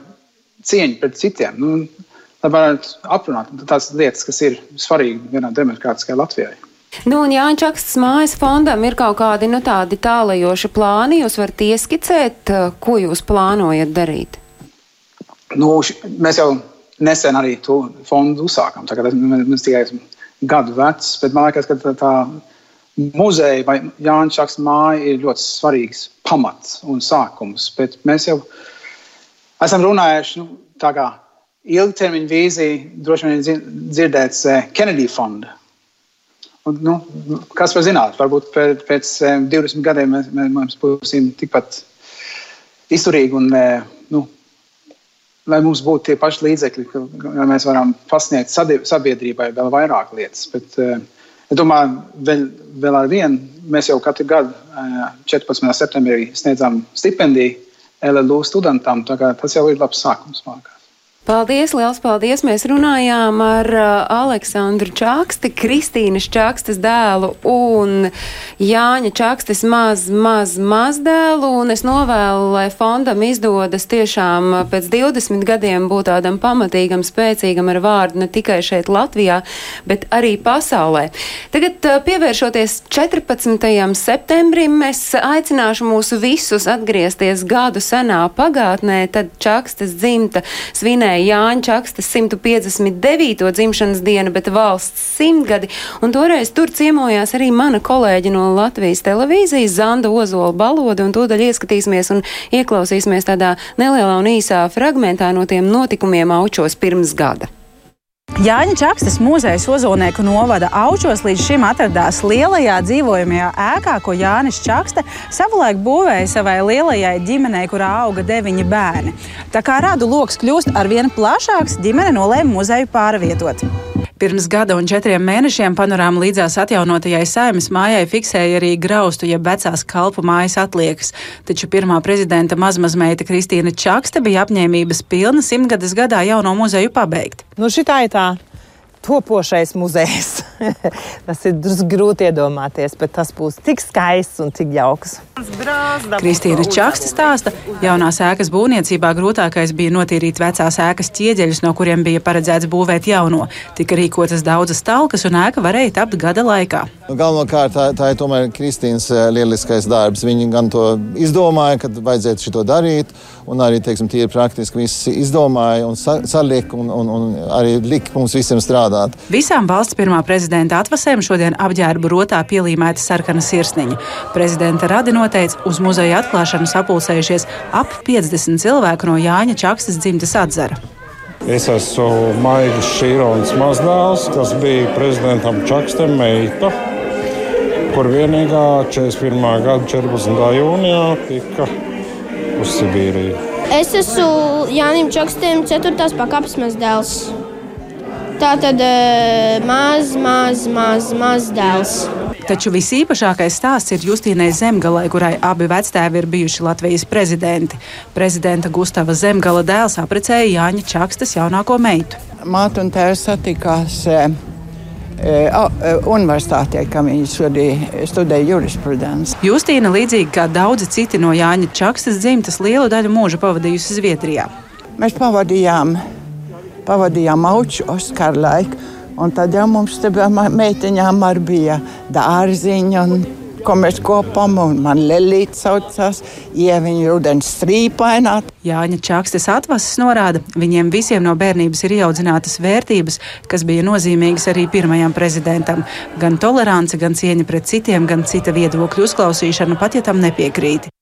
Speaker 5: cieņu pret citiem. Nu, lai varētu aprunāt tās lietas, kas ir svarīgi vienā demokrātiskajā Latvijā.
Speaker 1: Nu, un Jānis Čakstas mājas fondam ir kaut kādi nu, tādi tālajoši plāni. Jūs varat ieskicēt, uh, ko jūs plānojat darīt?
Speaker 5: Nu, mēs jau nesen arī to fondu uzsākām. Mēs tikai esam gadu vecs, bet man liekas, ka tā, tā muzeja vai Jānis Čakstas māja ir ļoti svarīgs pamats un sākums. Bet mēs jau esam runājuši, nu, tā kā ilgtermiņa vīzija droši vien dzirdēts eh, Kennedy fonda. Un, nu, kas var zināt, varbūt pēc 20 eh, gadiem mēs, mēs būsim tikpat izturīgi un nu, lai mums būtu tie paši līdzekļi, ka mēs varam pasniegt sabiedrībai vēl vairāk lietas. Bet, es domāju, vēl, vēl ar vienu mēs jau katru gadu 14. septembrī sniedzam stipendiju LLU studentam. Tas jau ir labs sākums. Mākā.
Speaker 1: Paldies, liels paldies! Mēs runājām ar uh, Aleksandru Čaksti, Kristīnas Čakstes dēlu un Jāņa Čakstes maz, maz, maz dēlu, un es novēlu, lai fondam izdodas tiešām pēc 20 gadiem būt tādam pamatīgam, spēcīgam ar vārdu ne tikai šeit Latvijā, bet arī pasaulē. Tagad uh, pievēršoties 14. septembrim, es aicināšu mūsu visus atgriezties gadu senā pagātnē, tad Čakstes dzimta svinēja Jāņa Čakstas 159. dzimšanas diena, bet valsts simtgadi, un toreiz tur ciemojās arī mana kolēģi no Latvijas televīzijas Zanda Ozola Baloda, un tūdaļ ieskatīsimies un ieklausīsimies tādā nelielā un īsā fragmentā no tiem notikumiem aučos pirms gada.
Speaker 6: Jāņa Čakstas muzeja Ozolnieku novada aučos līdz šim atradās lielajā dzīvojamajā ēkā, ko Jānis Čakste savulaik būvēja savai lielajai ģimenei, kurā auga deviņi bērni. Tā kā radu lokus kļūst arvien plašāks, ģimene nolēma muzeju pārvietot. Pirms gada un četriem mēnešiem panorāma līdzās atjaunotajai saimas mājai fiksēja arī graustu, jeb vecās kalpu mājas atliekas. Taču pirmā prezidenta mazmazmeita Kristīna Čakste bija apņēmības pilna simtgades gadā jauno muzeju pabeigt.
Speaker 2: Nu, šitā ir tā topošais muzejs. tas ir grūti iedomāties, bet tas būs tik skaists un tik jauks.
Speaker 6: Kristīna Čakste stāsta, jaunās ēkas būvniecībā grūtākais bija notīrīt vecās ēkas ķieģeļus, no kuriem bija paredzēts būvēt jauno. Tika rīkotas daudzas talkas, un ēka varēja tapt gada laikā.
Speaker 7: Nu, galvenokārt tā, tā ir tomēr Kristīnas eh, lieliskais darbs. Viņa gan to izdomāja, kad vajadzētu šo darīt, un arī teiksim, tīri praktiski viss izdomāja un salika un, un, un arī lika mums visiem strādāt.
Speaker 6: Visām valsts pirmā prezidenta atvasēm šodien apģērbu rotā pielīmēta sarkana sirsniņa. Prezidenta radi noteica, uz muzeja atklāšanu sapulcējušies ap 50 cilvēku no Jāņa Čakstas dzimtes atzara.
Speaker 8: Es esmu Maigls Šīrons mazdēls, kas bija prezidentam Čakstam meita, kur vienīgā 41. gada 14. jūnijā tika uz Sibīriju.
Speaker 9: Es esmu Jānis Čakstam 4. pakāpes mazdēls. Tā tad eh, maz, maz, maz, maz dēls.
Speaker 6: Taču visīpašākais stāsts ir Justīnai Zemgalai, kurai abi vectēvi ir bijuši Latvijas prezidenti. Prezidenta Gustava Zemgala dēls apprecēja Jāņa Čakstas jaunāko meitu.
Speaker 10: Māte un tēvs satikās e, e, universitātē, kam viņi studēja, studēja jurisprudenci.
Speaker 6: Justīna, līdzīgi kā daudzi citi no Jāņa Čakstas dzimtas, lielu daļu mūža pavadījusi Zviedrijā.
Speaker 10: Mēs pavadījām, pavadījām auču Oskaru laiku. Un tad jau mums meitiņām arī bija dārziņa un ko mēs kopam, un man Lelīte saucās, ieviņa rudens strīpainā.
Speaker 6: Jāņa Čakstes atvases norāda, viņiem visiem no bērnības ir ieaudzinātas vērtības, kas bija nozīmīgas arī pirmajam prezidentam. Gan tolerance, gan cieņa pret citiem, gan cita viedokļu uzklausīšana, pat ja tam nepiekrīti.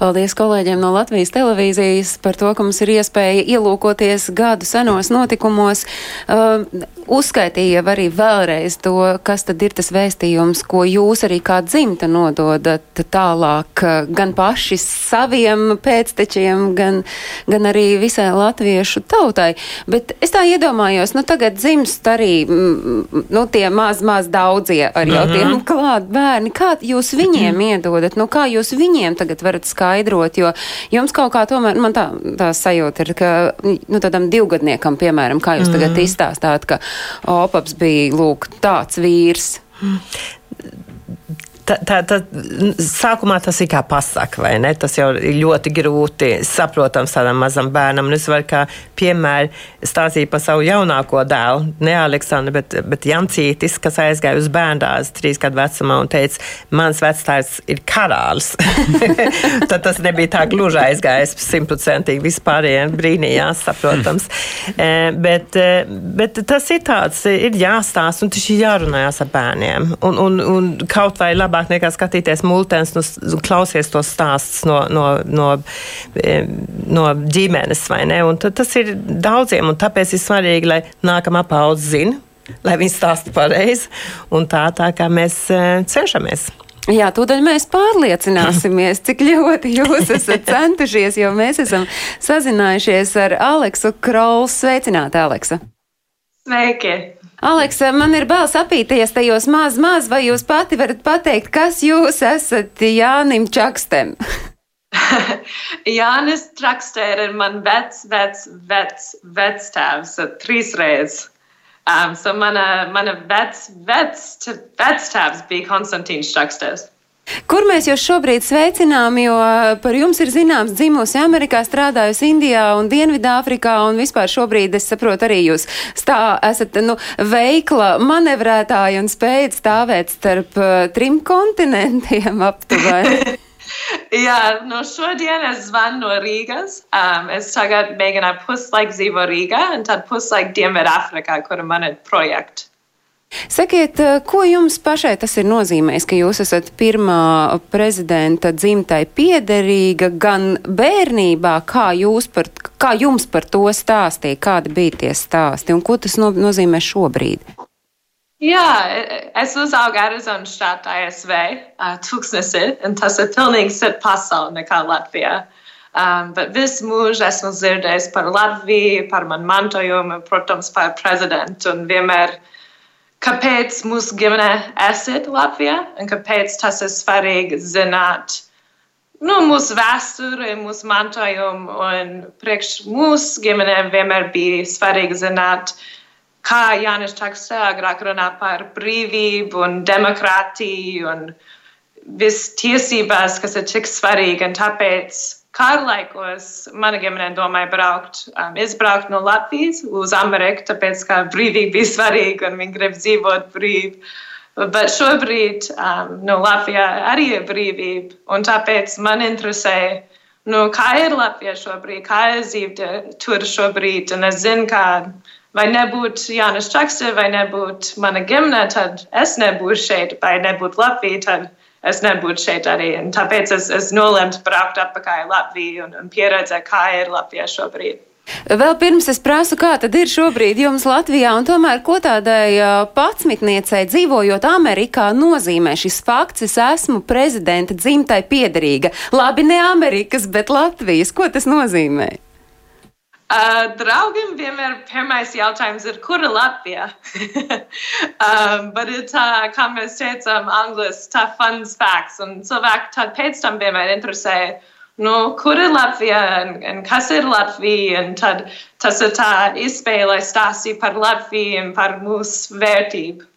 Speaker 1: Paldies kolēģiem no Latvijas televīzijas par to, ka mums ir iespēja ielūkoties gadu senos notikumos. Uh, uzskaitīja arī vēlreiz to, kas tad ir tas vēstījums, ko jūs arī kā dzimta nododat tālāk gan paši saviem pēctečiem, gan, gan arī visai latviešu tautai. Bet es tā iedomājos, nu tagad dzimst arī, nu tie maz, maz daudzie ar jau tiem -hmm. klāt bērni. Kā jūs viņiem -hmm. iedodat? Nu kā jūs viņiem tagad varat skaidrot, jo jums kaut kā tomēr, man tā, tā sajūta ir, ka, nu, tādam divgadniekam, piemēram, kā jūs mm. tagad izstāstāt, ka opaps bija, lūk, tāds vīrs.
Speaker 2: Tā, tā, tā, sākumā tas ir kā pasaka, vai ne? Tas jau ir ļoti grūti saprotams tādam mazam bērnam. Un es varu kā piemēru stāstīt par savu jaunāko dēlu, ne Aleksandru, bet, bet Jancītis, kas aizgāja uz bērndāzi trīs gadu vecumā un teica, mans vectājs ir karālis. Tad tas nebija tā gluži aizgājis simtprocentīgi vispārējie brīnījās, saprotams. e, bet, e, bet tas ir tāds, ir jāstāsta un tas ir jārunājās ar bērniem. Un, un, un kaut vai labāk labāk nekā skatīties multens, nu, klausies tos stāstus no, no, no, no ģimenes, vai ne? Un tas ir daudziem, un tāpēc ir svarīgi, lai nākamā paudze zina, lai viņi stāsta pareizi, un tā, tā kā mēs cenšamies.
Speaker 1: Jā, tūdaļ mēs pārliecināsimies, cik ļoti jūs esat centušies, jo mēs esam sazinājušies ar Aleksu Krols. Sveicināti, Aleksa!
Speaker 11: Sveiki!
Speaker 1: Aleksa, man ir bail sapīties tajos maz, maz, vai jūs pati varat pateikt, kas jūs esat Jānim Čakstem?
Speaker 11: Jānis Čakstē ir man vecs, vecs, vecs, vecs tēvs, trīs reizes. Um, so mana, mana vecs, vecs, vecs tēvs bija Konstantīns Čakstēs.
Speaker 1: Kur mēs jūs šobrīd sveicinām, jo par jums ir zināms dzimusi Amerikā, strādājusi Indijā un Dienvidāfrikā, un vispār šobrīd es saprotu arī jūs stā, esat, nu, veikla manevrētāja un spējat stāvēt starp uh, trim kontinentiem aptuveni.
Speaker 11: Jā, no šodien es zvanu no Rīgas. Um, es tagad mēģināju puslaiku dzīvo Rīgā un tad puslaiku Dienvidāfrikā, kur ir projekts.
Speaker 1: Sakiet, eh, ko jums pašai tas ir nozīmējis, ka jūs esat pirmā prezidenta dzimtai piederīga gan bērnībā, kā, par, kā jums par to stāstīja, kādi bija tie stāsti un ko tas no, nozīmē šobrīd?
Speaker 11: Jā, es uzaugu Arizonas štatā ASV, tūkstnesi, un tas ir pilnīgi cita pasaule nekā Latvijā. Um, bet visu mūžu esmu dzirdējis par Latviju, par manu mantojumu, protams, par prezidentu un vienmēr uh, kāpēc mūsu ģimene esat Latvijā un kāpēc tas ir svarīgi zināt nu, mūsu vēsturi, mūsu mantojumu. Un priekš mūsu ģimenēm vienmēr bija svarīgi zināt, kā Jānis Čakste agrāk runā par brīvību un demokrātiju un visas tiesības, kas ir tik svarīgi. Un tāpēc kara laikos mana ģimene domāja braukt, um, izbraukt no Latvijas uz Ameriku, tāpēc ka brīvība bija svarīga un viņi grib dzīvot brīvi. Bet šobrīd um, no Latvijā arī ir brīvība, un tāpēc man interesē, nu, kā ir Latvija šobrīd, kā ir dzīve tur šobrīd, un es zinu, kā vai nebūtu Jānis Čakste, vai nebūtu mana ģimene, tad es nebūšu šeit, vai nebūtu Latvija, tad es nebūtu šeit arī. Un tāpēc es, es nolēmu braukt atpakaļ Latviju un, un pieredzēt, kā ir Latvijā šobrīd.
Speaker 1: Vēl pirms es prasu, kā tad ir šobrīd jums Latvijā, un tomēr ko tādai patsmitniecei dzīvojot Amerikā nozīmē šis fakts, es esmu prezidenta dzimtai piederīga. Labi, ne Amerikas, bet Latvijas. Ko tas nozīmē?
Speaker 11: Uh, draugiem vienmēr pirmais jautājums ir, kura Latvija? um, bet ir tā, kā mēs teicām, anglis, tā fun facts, un cilvēki tad pēc tam vienmēr interesē, nu, kur ir Latvija, un, un kas ir Latvija, un tad tas ir tā izspēle, lai stāstītu par Latviju un par mūsu vērtību.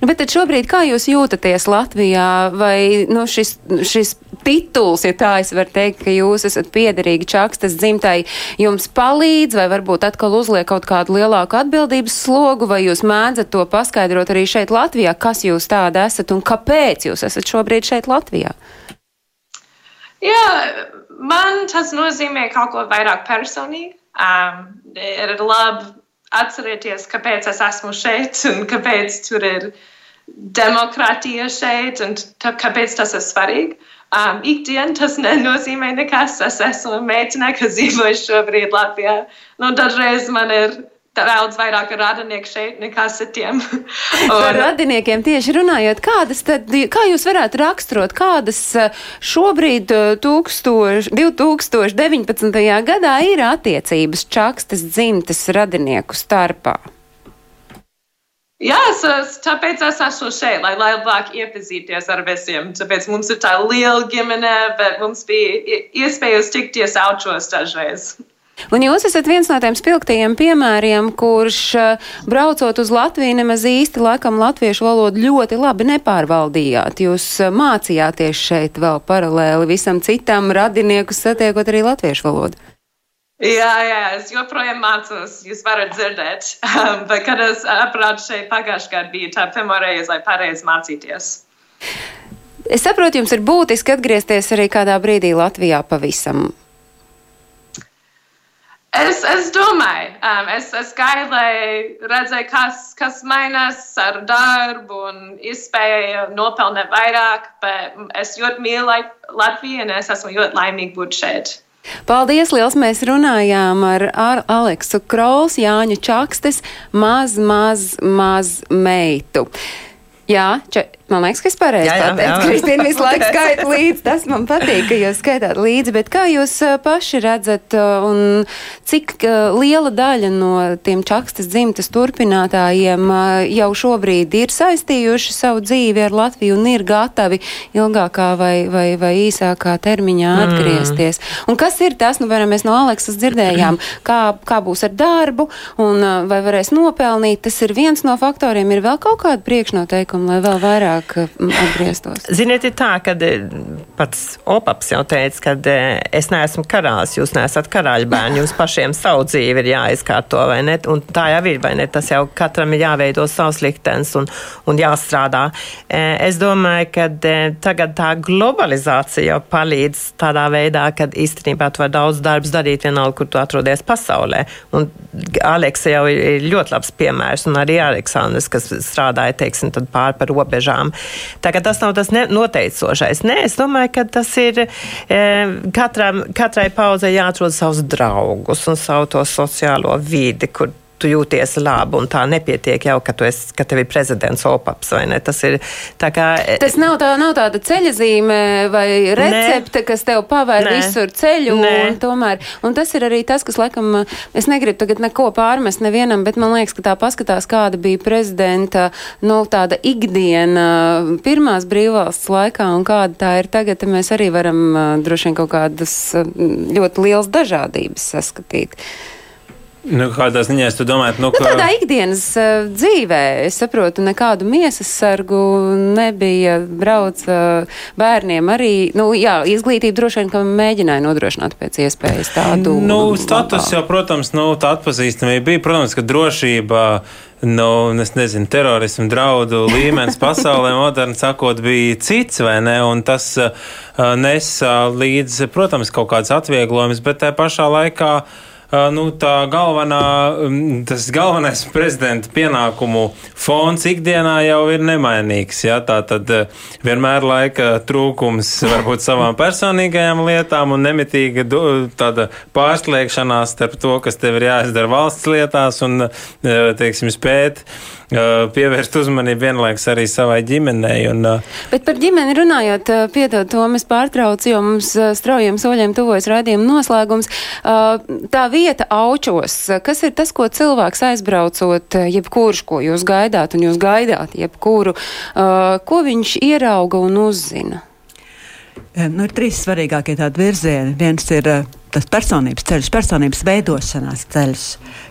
Speaker 1: Nu, bet šobrīd, kā jūs jūtaties Latvijā, vai nu, šis, šis tituls, ja tā es varu teikt, ka jūs esat piederīgi čakstas dzimtai, jums palīdz, vai varbūt atkal uzliek kaut kādu lielāku atbildības slogu, vai jūs mēdzat to paskaidrot arī šeit Latvijā, kas jūs tāda esat un kāpēc jūs esat šobrīd šeit Latvijā?
Speaker 11: Jā, man tas nozīmē kaut ko vairāk personīgi. Um, ir labi atcerieties, kāpēc es esmu šeit un kāpēc tur ir demokrātija šeit un kāpēc tas ir svarīgi. Um, Ikdien tas nenozīmē nekas. Es esmu meitene, kas dzīvo šobrīd Latvijā. Nu, dažreiz man ir daudz vairāk radinieku šeit nekā citiem.
Speaker 1: Par radiniekiem tieši runājot, kādas tad, kā jūs varētu raksturot, kādas eh, šobrīd 1000, eh, 2019. gadā ir attiecības čakstas dzimtes radinieku starpā?
Speaker 11: Jā, es, es, tāpēc es esmu šeit, lai labāk iepazīties ar visiem. Tāpēc mums ir tā liela ģimene, bet mums bija iespējas tikties aučos dažreiz.
Speaker 1: Un jūs esat viens no tiem spilgtajiem piemēriem, kurš eh, braucot uz Latviju nemaz īsti laikam latviešu valodu ļoti labi nepārvaldījāt. Jūs eh, mācījāties šeit vēl paralēli visam citam radinieku satiekot arī latviešu valodu.
Speaker 11: Jā, jā, es joprojām mācos, jūs varat dzirdēt. Bet, kad es apgāju šeit pagājušajā gadā, bija tā pirmā reize, lai pareizi mācīties.
Speaker 1: Es saprotu, jums ir būtiski atgriezties arī kādā brīdī Latvijā pavisam
Speaker 11: Es, es domāju, um, es, es gāju, lai redzēju, kas, kas mainās ar darbu un iespēju nopelnīt vairāk, bet es ļoti mīlu Latviju un es esmu ļoti laimīga būt šeit.
Speaker 1: Paldies, liels! Mēs runājām ar, ar Aleksu Krols, Jāņu Čakstes, maz, maz, maz meitu. Jā, če, Man liekas, ka es pareizi pateicu. Kristīna visu laiku skaita līdzi. Tas man patīk, ka jūs skaitāt līdzi. Bet kā jūs paši redzat un cik liela daļa no tiem čakstas dzimtas turpinātājiem jau šobrīd ir saistījuši savu dzīvi ar Latviju un ir gatavi ilgākā vai, vai, vai īsākā termiņā mm. atgriezties? Un kas ir tas, nu, varam, mēs no Aleksas dzirdējām, kā, kā būs ar darbu un vai varēs nopelnīt? Tas ir viens no faktoriem. Ir vēl kaut kāda priekšnoteikuma, lai vēl vairāk ātrāk atgrieztos?
Speaker 2: Ziniet, ir tā, ka e, pats Opaps jau teica, ka e, es neesmu karalis, jūs neesat karaļbērni, jums pašiem savu dzīvi ir jāizkārto, vai ne? Un tā jau ir, vai ne? Tas jau katram ir jāveido savs liktenis un, un jāstrādā. Es domāju, ka tagad tā globalizācija jau palīdz tādā veidā, ka īstenībā tu vari daudz darbs darīt vienalga, kur tu atrodies pasaulē. Un Aleksa jau ir ļoti labs piemērs, un arī Aleksandrs, kas strādāja, teiksim, pār par robežām lietām. Tā kā tas nav tas noteicošais. Nē, es domāju, ka tas ir e, katram, katrai paudzei jāatrod savus draugus un savu to sociālo vidi, kur tu jūties labi, un tā nepietiek jau, ka, esi, ka tev ir prezidents opaps, vai ne? Tas ir kā.
Speaker 1: E, tas nav, tā, nav tāda ceļazīme vai recepte, ne. kas tev pavēr ne. visur ceļu, ne. un tomēr, un tas ir arī tas, kas, laikam, es negribu tagad neko pārmest nevienam, bet man liekas, ka tā paskatās, kāda bija prezidenta, nu, tāda ikdiena pirmās brīvvalsts laikā, un kāda tā ir tagad, mēs arī varam droši vien kaut kādas ļoti liels dažādības saskatīt.
Speaker 3: Nu, kādā ziņā jūs domājat? Nu,
Speaker 1: nu, ka... nu, tādā ikdienas uh, dzīvē, es saprotu, nekādu miesas sargu nebija. Brauc uh, bērniem arī, nu, jā, izglītību droši vien, ka mēģināja nodrošināt pēc iespējas tādu.
Speaker 3: Nu, status jau, protams, nu, tā atpazīstamība bija. Protams, ka drošība. Nu, es nezinu, terorismu draudu līmenis pasaulē, moderni sakot, bija cits, vai ne? Un tas uh, nesa līdz, protams, kaut kāds atvieglojums, bet tajā pašā laikā uh, nu, tā galvenā, tas galvenais prezidenta pienākumu fons ikdienā jau ir nemainīgs. Ja? Tā tad vienmēr laika trūkums varbūt savām personīgajām lietām un nemitīga tāda pārsliekšanās starp to, kas tev ir jāizdara valsts lietās un, teiksim, spēt pievērst uzmanību vienlaikus arī savai ģimenei. Un,
Speaker 1: Bet par ģimeni runājot, piedod to, mēs pārtrauc, jo mums straujiem soļiem tuvojas raidījuma noslēgums. Tā vieta aučos, kas ir tas, ko cilvēks aizbraucot, jebkurš, ko jūs gaidāt, un jūs gaidāt, jebkuru, ko viņš ierauga un uzzina?
Speaker 4: Nu, ir trīs svarīgākie tādi virzieni. Viens ir tas personības ceļš, personības veidošanās ceļš.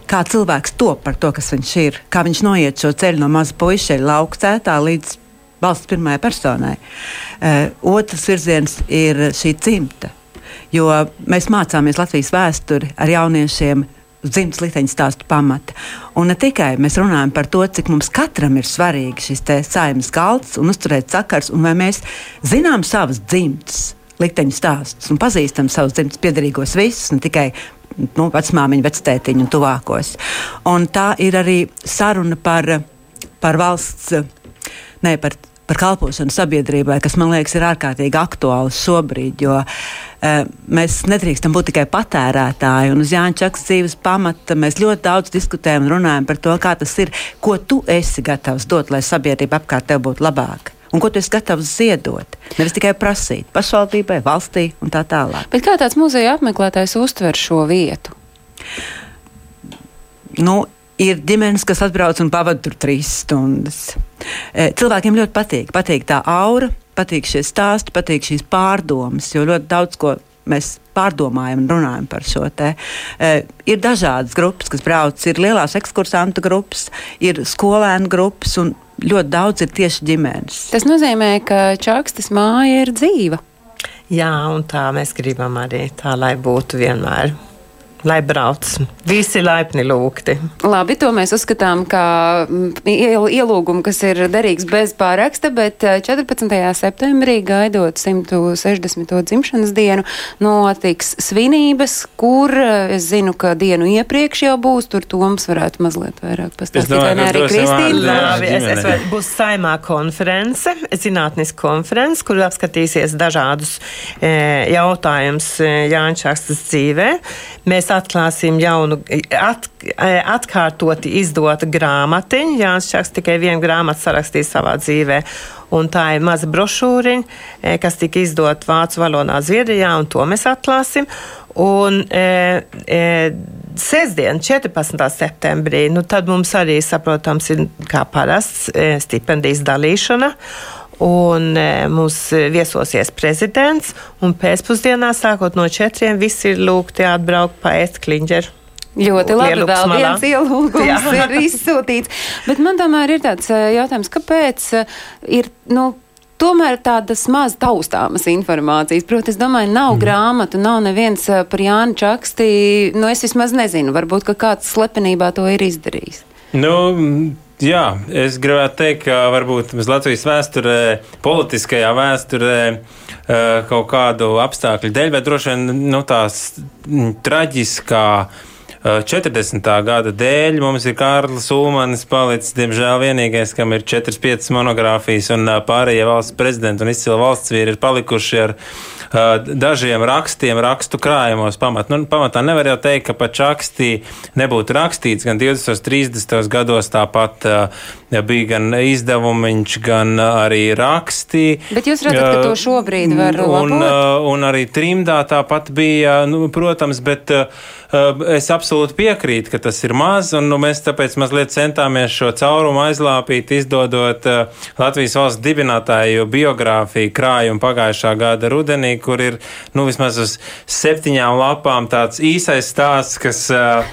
Speaker 4: Kā cilvēks top par to, kas viņš ir, kā viņš noiet šo ceļu no maza puiša laukcētā līdz valsts pirmajai personai. Uh, otrs virziens ir šī dzimta. Jo mēs mācāmies Latvijas vēsturi ar jauniešiem dzimtas likteņa stāstu pamata. Un ne tikai mēs runājam par to, cik mums katram ir svarīgi šis saimnes galds un uzturēt sakars, un vai mēs zinām savas dzimtas likteņu stāstus un pazīstam savus dzimtas piedarīgos visus, ne tikai nu, vecmāmiņu, vectētiņu un tuvākos. Un tā ir arī saruna par, par valsts, ne par par kalpošanu sabiedrībai, kas man liekas ir ārkārtīgi aktuāls šobrīd, jo uh, mēs nedrīkstam būt tikai patērētāji. Un uz Jāņa Čakas dzīves pamata mēs ļoti daudz diskutējam un runājam par to, kā tas ir, ko tu esi gatavs dot, lai sabiedrība apkārt tev būtu labāka un ko tu esi gatavs ziedot. Nevis tikai prasīt pašvaldībai, valstī un tā tālāk.
Speaker 1: Bet kā tāds muzeja apmeklētājs uztver šo vietu?
Speaker 4: Nu, ir ģimenes, kas atbrauc un pavada tur trīs stundas. E, cilvēkiem ļoti patīk. Patīk tā aura, patīk šie stāsti, patīk šīs pārdomas, jo ļoti daudz ko mēs pārdomājam un runājam par šo te. E, ir dažādas grupas, kas brauc, ir lielās ekskursantu grupas, ir skolēnu grupas un ļoti daudz ir tieši ģimenes.
Speaker 1: Tas nozīmē, ka čakstas māja ir dzīva.
Speaker 2: Jā, un tā mēs gribam arī tā, lai būtu vienmēr lai brauc. Visi laipni lūgti.
Speaker 1: Labi, to mēs uzskatām kā mm, ielūgumu, kas ir derīgs bez pāraksta, bet 14. Eh, septembrī, gaidot 160. dzimšanas dienu, notiks svinības, kur eh, es zinu, ka dienu iepriekš jau būs, tur Toms varētu mazliet vairāk pastāstīt, vai ne arī Kristīna?
Speaker 2: Labi, es, es var, būs saimā konference, zinātniska konference, kur apskatīsies dažādus e, jautājumus e, Jāņčakstas dzīvē. Mēs atklāsim jaunu, at, atkārtoti izdotu grāmatiņu. Jānis Čaks tikai vienu grāmatu sarakstīs savā dzīvē. Un tā ir maza brošūriņa, kas tika izdota vācu valodā Zviedrijā, un to mēs atklāsim. Un e, e, sestdien, 14. septembrī, nu, tad mums arī, saprotams, ir kā parasts e, stipendijas dalīšana. Un e, mums viesosies prezidents, un pēcpusdienā, sākot no četriem, visi ir lūgti atbraukt pa ēst kliņģeru.
Speaker 1: Ļoti labi. Vēl viens ielūgums ir izsūtīts. Bet man tomēr ir tāds e, jautājums, kāpēc e, ir. Nu, Tomēr tādas maz taustāmas informācijas. Protams, es domāju, nav mm. grāmatu, nav neviens par Jānu Čaksti. Nu, es vismaz nezinu, varbūt kāds slepenībā to ir izdarījis.
Speaker 3: Nu, Jā, es gribētu teikt, ka varbūt Latvijas vēsturē, politiskajā vēsturē, eh, kaut kādu apstākļu dēļ, bet droši vien nu, tās traģiskā 40. Eh, gada dēļ mums ir Kārlis Ulmanis palicis, diemžēl, vienīgais, kam ir 4-5 monogrāfijas, un eh, pārējie valsts prezidenti un izcili valsts vīri ir palikuši ar dažiem rakstiem, rakstu krājumos. Pamat. Nu, pamatā nevar jau teikt, ka pa čakstī nebūtu rakstīts gan 20. 30. gados tāpat ja bija gan izdevumiņš, gan arī rakstī.
Speaker 1: Bet jūs redzat, ka to šobrīd var
Speaker 3: labot? Un, un arī trimdā tāpat bija, nu, protams, bet es absolūti piekrītu, ka tas ir maz, un nu, mēs tāpēc mazliet centāmies šo caurumu aizlāpīt, izdodot Latvijas valsts dibinātāju biogrāfiju krājumu pagājušā gada rudenī, kur ir nu, vismaz uz septiņām lapām tāds īsais stāsts, kas uh,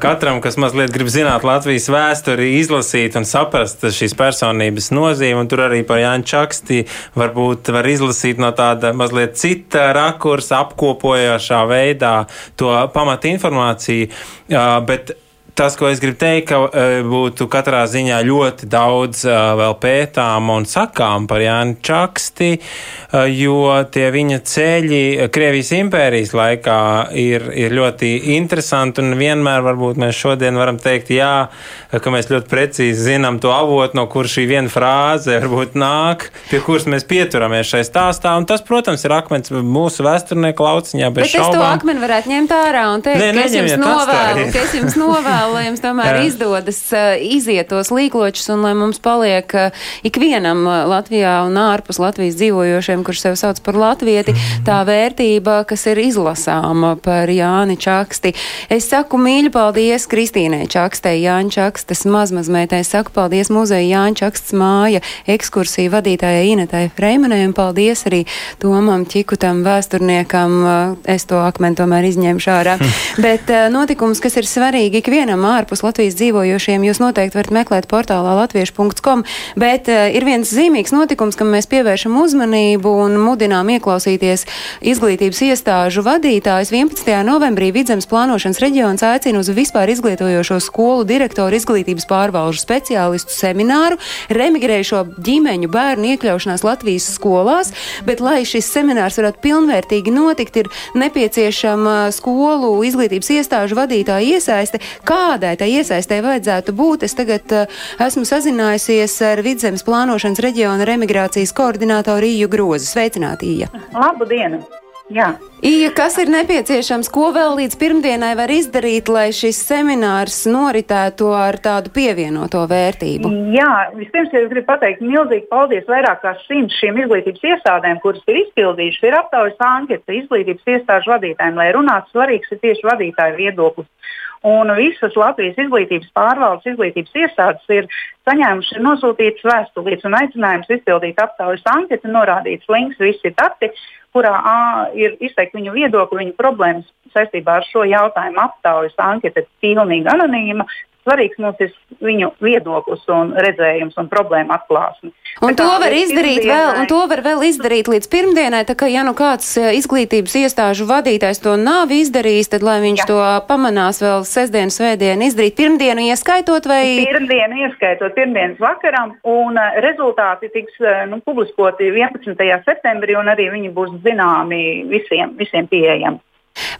Speaker 3: katram, kas mazliet grib zināt Latvijas vēsturi, izlasīt un saprast šīs personības nozīmi. Tur arī par Jāņa Čaksti varbūt var izlasīt no tāda mazliet cita rakursa, apkopojošā veidā to pamatu informāciju. Uh, bet tas, ko es gribu teikt, ka uh, būtu katrā ziņā ļoti daudz uh, vēl pētām un sakām par Jānu Čaksti, uh, jo tie viņa ceļi Krievijas impērijas laikā ir, ir ļoti interesanti un vienmēr varbūt mēs šodien varam teikt, jā, ka mēs ļoti precīzi zinām to avotu, no kur šī viena frāze varbūt nāk, pie kuras mēs pieturamies šai stāstā, un tas, protams, ir akmens mūsu vēsturnieku lauciņā.
Speaker 1: Bet šaubām. es to akmeni varētu ņemt ārā un teikt, Nē, ka es jums novēlu, ka es jums novēlu novēlu, lai jums tomēr izdodas uh, iziet tos līkločus un lai mums paliek uh, ikvienam uh, Latvijā un ārpus Latvijas dzīvojošiem, kurš sev sauc par latvieti, tā vērtība, kas ir izlasāma par Jāni Čaksti. Es saku mīļu paldies Kristīnai Čakstei, Jāņa Čakstas mazmazmētai, saku paldies muzeja Jāņa Čakstas māja ekskursiju vadītājai Inetai Freimanai un paldies arī Tomam Čikutam vēsturniekam. Es to akmeni tomēr izņemšu ārā. Bet notikums, kas ir svarīgi ikvienam ārpus Latvijas dzīvojošiem, jūs noteikti varat meklēt portālā latviešu.com. Bet uh, ir viens zīmīgs notikums, kam mēs pievēršam uzmanību un mudinām ieklausīties izglītības iestāžu vadītājs. 11. novembrī Vidzemes plānošanas reģions aicina uz vispār izglītojošo skolu direktoru izglītības pārvalžu speciālistu semināru remigrējušo ģimeņu bērnu iekļaušanās Latvijas skolās, bet lai šis seminārs varētu pilnvērtīgi notikt, ir nepieciešama skolu izglītības iestāžu vadītāja iesaiste. Kādai tai iesaistē vajadzētu būt? Es tagad uh, esmu sazinājusies ar Vidzemes plānošanas reģiona remigrācijas koordinātoru Iju Grozu. Sveicināti, Ija!
Speaker 12: Labu dienu! Jā.
Speaker 1: Ija, kas ir nepieciešams, ko vēl līdz pirmdienai var izdarīt, lai šis seminārs noritētu ar tādu pievienoto vērtību?
Speaker 12: Jā, vispirms es gribu pateikt milzīgi paldies vairāk kā simts šīm izglītības iestādēm, kuras ir izpildījušas, ir aptaujas anketa izglītības iestāžu vadītājiem, lai runātu svarīgs ir tieši vadītāju viedoklis. Un visas Latvijas izglītības pārvaldes izglītības iestādes ir saņēmušas nosūtītas vēstulītes un aicinājums izpildīt aptaujas anketu, norādīts links, visi dati, kurā ā, ir izteikti viņu viedokļi, viņu problēmas saistībā ar šo jautājumu. Aptaujas anketa ir pilnīgi anonīma. Svarīgs mums ir viņu viedoklis un redzējums un problēma atklāsme.
Speaker 1: Un
Speaker 12: Tā
Speaker 1: to var izdarīt vēl, un to var vēl izdarīt līdz pirmdienai, tā kā ja nu kāds eh, izglītības iestāžu vadītājs to nav izdarījis, tad lai viņš Jā. to pamanās vēl sestdienu, svētdienu izdarīt, pirmdienu ieskaitot vai.
Speaker 12: Pirmdienu ieskaitot pirmdienas vakaram, un uh, rezultāti tiks uh, nu, publiskoti 11. septembrī, un arī viņi būs zināmi visiem, visiem pieejami.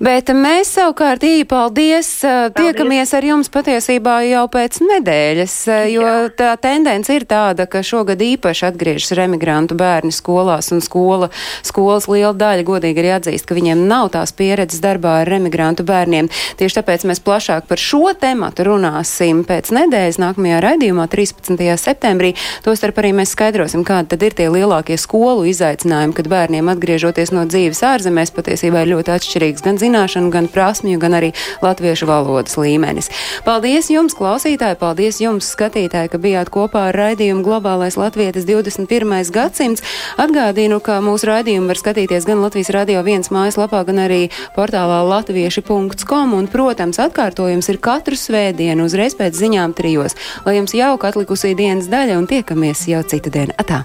Speaker 1: Bet mēs savukārt īri paldies, paldies, tiekamies ar jums patiesībā jau pēc nedēļas, jo Jā. tā tendence ir tāda, ka šogad īpaši atgriežas remigrantu bērni skolās un skola, skolas liela daļa godīgi arī atzīst, ka viņiem nav tās pieredzes darbā ar remigrantu bērniem. Tieši tāpēc mēs plašāk par šo tematu runāsim pēc nedēļas nākamajā raidījumā 13. septembrī. Tostarp arī mēs skaidrosim, kādi tad ir tie lielākie skolu izaicinājumi, kad bērniem atgriežoties no dzīves ārzemēs patiesībā ir ļoti atšķirīgs gan zināšanu, gan prasmju, gan arī latviešu valodas līmenis. Paldies jums, klausītāji, paldies jums, skatītāji, ka bijāt kopā ar raidījumu Globālais Latvietis 21. gadsimts. Atgādinu, ka mūsu raidījumu var skatīties gan Latvijas radio viens mājaslapā, gan arī portālā latvieši.com, un, protams, atkārtojums ir katru svētdienu uzreiz pēc ziņām trijos. Lai jums jauka atlikusī dienas daļa un tiekamies jau citu dienu. Atā!